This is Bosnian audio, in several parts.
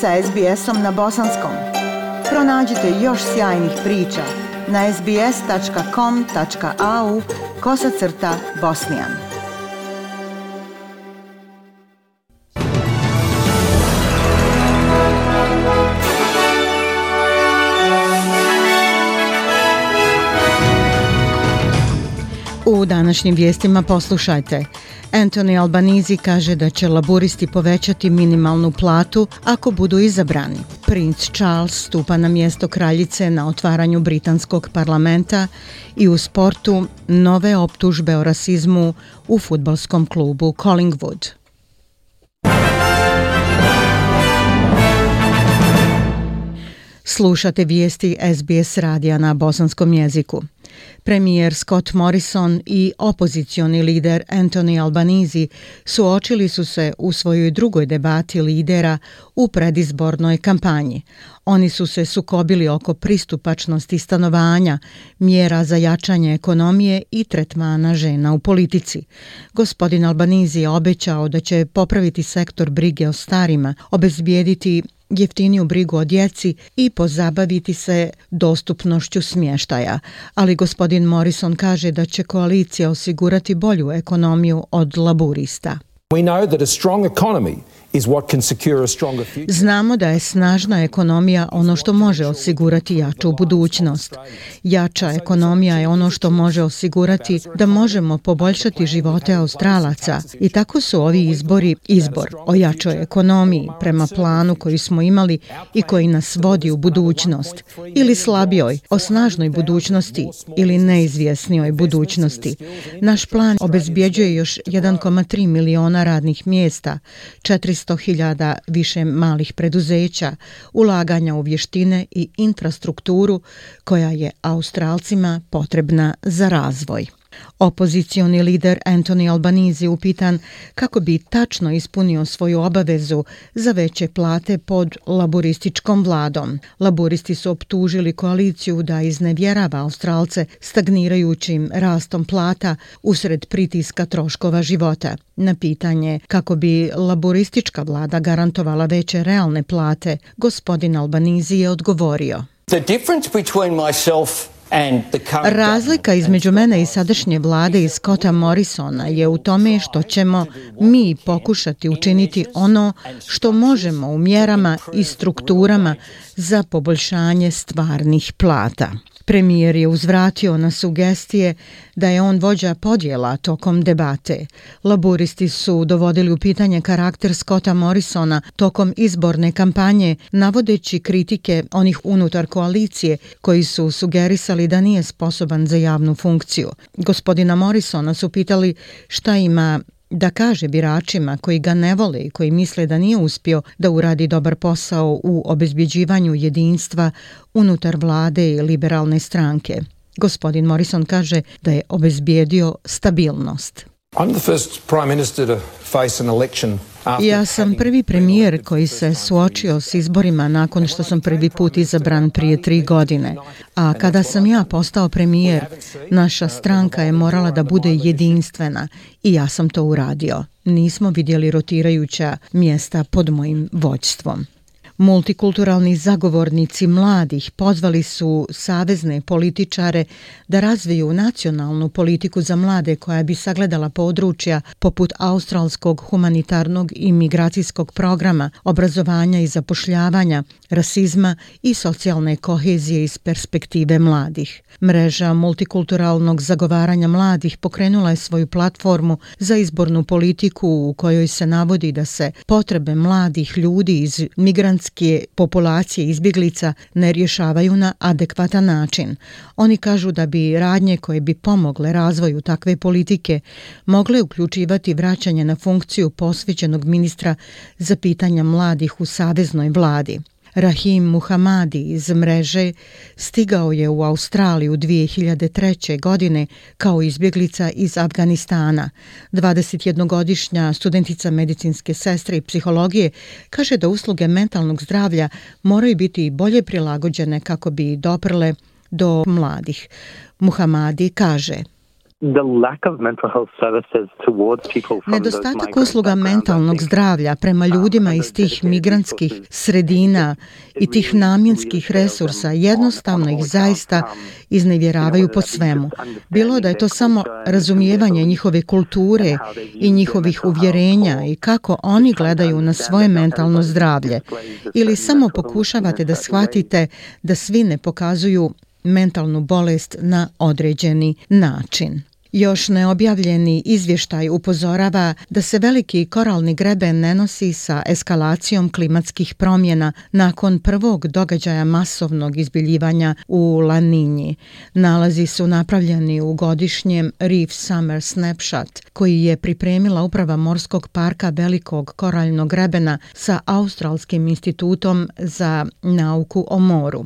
sa SBS-om na bosanskom. Pronađite još sjajnih priča na sbs.com.au kosacrta bosnijan. U današnjim vijestima poslušajte. Anthony Albanizi kaže da će laburisti povećati minimalnu platu ako budu izabrani. Prince Charles stupa na mjesto kraljice na otvaranju britanskog parlamenta i u sportu nove optužbe o rasizmu u futbolskom klubu Collingwood. Slušate vijesti SBS radija na bosanskom jeziku. Premijer Scott Morrison i opozicioni lider Anthony Albanizi suočili su se u svojoj drugoj debati lidera u predizbornoj kampanji. Oni su se sukobili oko pristupačnosti stanovanja, mjera za jačanje ekonomije i tretmana žena u politici. Gospodin Albanizi je obećao da će popraviti sektor brige o starima, obezbijediti jeftiniju brigu o djeci i pozabaviti se dostupnošću smještaja. Ali gospodin Morrison kaže da će koalicija osigurati bolju ekonomiju od laburista. We know that a strong economy Znamo da je snažna ekonomija ono što može osigurati jaču budućnost. Jača ekonomija je ono što može osigurati da možemo poboljšati živote Australaca i tako su ovi izbori izbor o jačoj ekonomiji prema planu koji smo imali i koji nas vodi u budućnost ili slabijoj o snažnoj budućnosti ili neizvjesnijoj budućnosti. Naš plan obezbjeđuje još 1,3 miliona radnih mjesta, 400 100.000 više malih preduzeća, ulaganja u vještine i infrastrukturu koja je Australcima potrebna za razvoj. Opozicioni lider Anthony Albanizi upitan kako bi tačno ispunio svoju obavezu za veće plate pod laborističkom vladom. Laboristi su optužili koaliciju da iznevjerava Australce stagnirajućim rastom plata usred pritiska troškova života. Na pitanje kako bi laboristička vlada garantovala veće realne plate, gospodin Albanizi je odgovorio. The difference between myself Razlika između mene i sadašnje vlade i Scotta Morrisona je u tome što ćemo mi pokušati učiniti ono što možemo u mjerama i strukturama za poboljšanje stvarnih plata. Premijer je uzvratio na sugestije da je on vođa podjela tokom debate. Laburisti su dovodili u pitanje karakter Scotta Morrisona tokom izborne kampanje, navodeći kritike onih unutar koalicije koji su sugerisali da nije sposoban za javnu funkciju. Gospodina Morrisona su pitali šta ima da kaže biračima koji ga ne vole i koji misle da nije uspio da uradi dobar posao u obezbjeđivanju jedinstva unutar vlade i liberalne stranke. Gospodin Morrison kaže da je obezbijedio stabilnost. I'm the first prime minister to face an election Ja sam prvi premijer koji se suočio s izborima nakon što sam prvi put izabran prije tri godine. A kada sam ja postao premijer, naša stranka je morala da bude jedinstvena i ja sam to uradio. Nismo vidjeli rotirajuća mjesta pod mojim vođstvom. Multikulturalni zagovornici mladih pozvali su savezne političare da razviju nacionalnu politiku za mlade koja bi sagledala područja poput australskog humanitarnog i migracijskog programa, obrazovanja i zapošljavanja, rasizma i socijalne kohezije iz perspektive mladih. Mreža multikulturalnog zagovaranja mladih pokrenula je svoju platformu za izbornu politiku u kojoj se navodi da se potrebe mladih ljudi iz migrantskih migrantske populacije izbjeglica ne rješavaju na adekvatan način. Oni kažu da bi radnje koje bi pomogle razvoju takve politike mogle uključivati vraćanje na funkciju posvećenog ministra za pitanja mladih u saveznoj vladi. Rahim Muhamadi iz mreže stigao je u Australiju 2003. godine kao izbjeglica iz Afganistana. 21-godišnja studentica medicinske sestre i psihologije kaže da usluge mentalnog zdravlja moraju biti bolje prilagođene kako bi doprle do mladih. Muhamadi kaže... Nedostatak usluga mentalnog zdravlja prema ljudima iz tih migrantskih sredina i tih namjenskih resursa jednostavno ih zaista iznevjeravaju po svemu. Bilo da je to samo razumijevanje njihove kulture i njihovih uvjerenja i kako oni gledaju na svoje mentalno zdravlje ili samo pokušavate da shvatite da svi ne pokazuju mentalnu bolest na određeni način. Još neobjavljeni izvještaj upozorava da se veliki koralni greben ne nosi sa eskalacijom klimatskih promjena nakon prvog događaja masovnog izbiljivanja u Laninji. Nalazi su napravljeni u godišnjem Reef Summer Snapshot koji je pripremila uprava Morskog parka Velikog koraljnog grebena sa Australskim institutom za nauku o moru.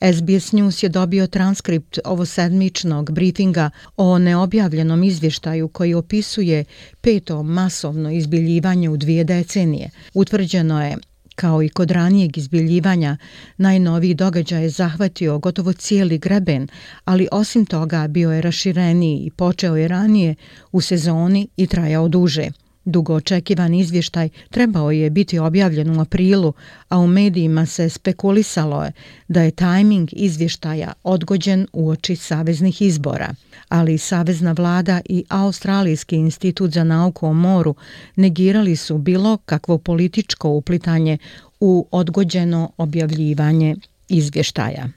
SBS News je dobio transkript ovosedmičnog briefinga o neobjavljenom izvještaju koji opisuje peto masovno izbiljivanje u dvije decenije. Utvrđeno je Kao i kod ranijeg izbiljivanja, najnoviji događaj je zahvatio gotovo cijeli greben, ali osim toga bio je rašireniji i počeo je ranije u sezoni i trajao duže. Dugo očekivan izvještaj trebao je biti objavljen u aprilu, a u medijima se spekulisalo je da je tajming izvještaja odgođen u oči saveznih izbora. Ali Savezna vlada i Australijski institut za nauku o moru negirali su bilo kakvo političko uplitanje u odgođeno objavljivanje izvještaja.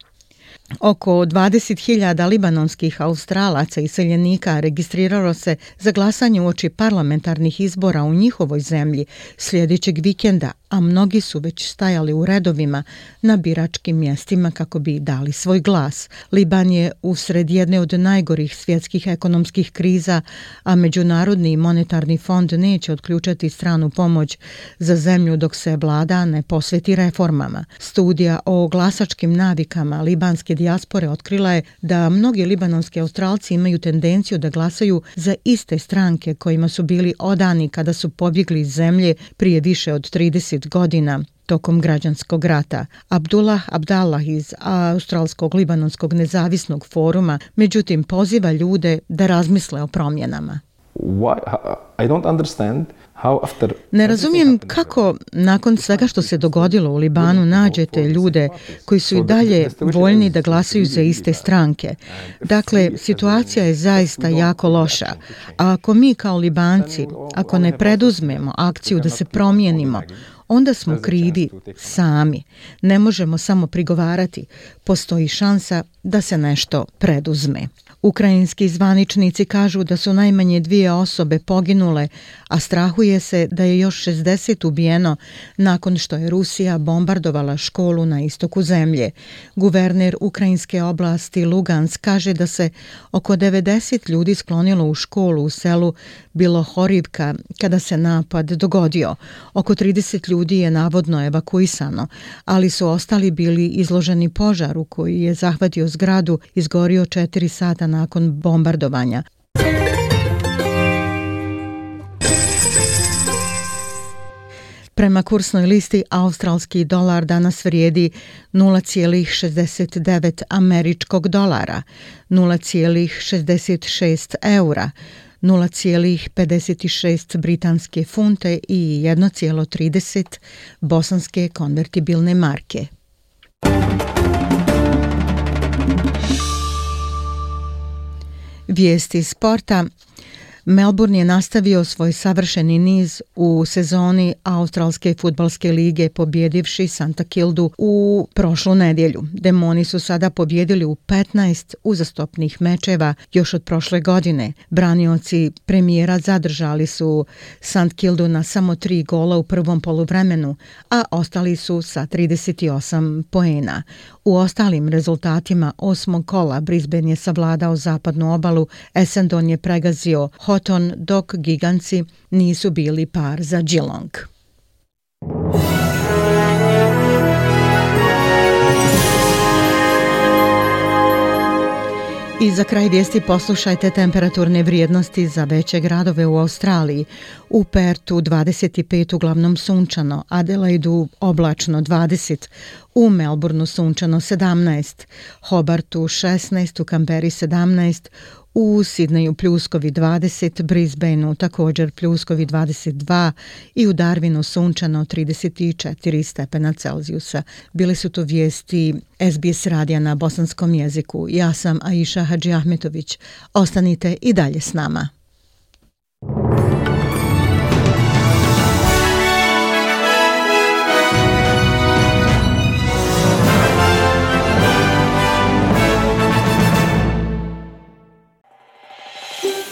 Oko 20.000 libanonskih australaca i seljenika registriralo se za glasanje u oči parlamentarnih izbora u njihovoj zemlji sljedećeg vikenda, a mnogi su već stajali u redovima na biračkim mjestima kako bi dali svoj glas. Liban je usred jedne od najgorih svjetskih ekonomskih kriza, a Međunarodni monetarni fond neće odključati stranu pomoć za zemlju dok se vlada ne posveti reformama. Studija o glasačkim navikama libanske dijaspore otkrila je da mnogi libanonski australci imaju tendenciju da glasaju za iste stranke kojima su bili odani kada su pobjegli iz zemlje prije više od 30 godina tokom građanskog rata. Abdullah Abdallah iz Australskog libanonskog nezavisnog foruma međutim poziva ljude da razmisle o promjenama. Why? I don't understand Ne razumijem kako nakon svega što se dogodilo u Libanu nađete ljude koji su i dalje voljni da glasaju za iste stranke. Dakle, situacija je zaista jako loša. A ako mi kao Libanci, ako ne preduzmemo akciju da se promijenimo, onda smo krivi sami. Ne možemo samo prigovarati. Postoji šansa da se nešto preduzme. Ukrajinski zvaničnici kažu da su najmanje dvije osobe poginule, a strahuje se da je još 60 ubijeno nakon što je Rusija bombardovala školu na istoku zemlje. Guverner Ukrajinske oblasti Lugansk kaže da se oko 90 ljudi sklonilo u školu u selu Bilohorivka kada se napad dogodio. Oko 30 ljudi je navodno evakuisano, ali su ostali bili izloženi požaru koji je zahvatio zgradu izgorio 4 sata nakon bombardovanja. Prema kursnoj listi, australski dolar danas vrijedi 0,69 američkog dolara, 0,66 eura, 0,56 britanske funte i 1,30 bosanske konvertibilne marke. Vijesti sporta. Melbourne je nastavio svoj savršeni niz u sezoni Australske futbalske lige pobjedivši Santa Kildu u prošlu nedjelju. Demoni su sada pobjedili u 15 uzastopnih mečeva još od prošle godine. Branioci premijera zadržali su Sant Kildu na samo tri gola u prvom poluvremenu, a ostali su sa 38 poena. U ostalim rezultatima osmog kola Brisbane je savladao zapadnu obalu, Essendon je pregazio Hoton, dok giganci nisu bili par za Geelong. I za kraj vijesti poslušajte temperaturne vrijednosti za veće gradove u Australiji. U Pertu 25 uglavnom sunčano, Adelaidu oblačno 20, u Melbourneu sunčano 17, Hobartu 16, u Kamberi 17, U Sidneju pljuskovi 20, Brisbaneu također pljuskovi 22 i u Darwinu sunčano 34 stepena Celzijusa. Bile su to vijesti SBS radija na bosanskom jeziku. Ja sam Aisha Hadži Ahmetović. Ostanite i dalje s nama.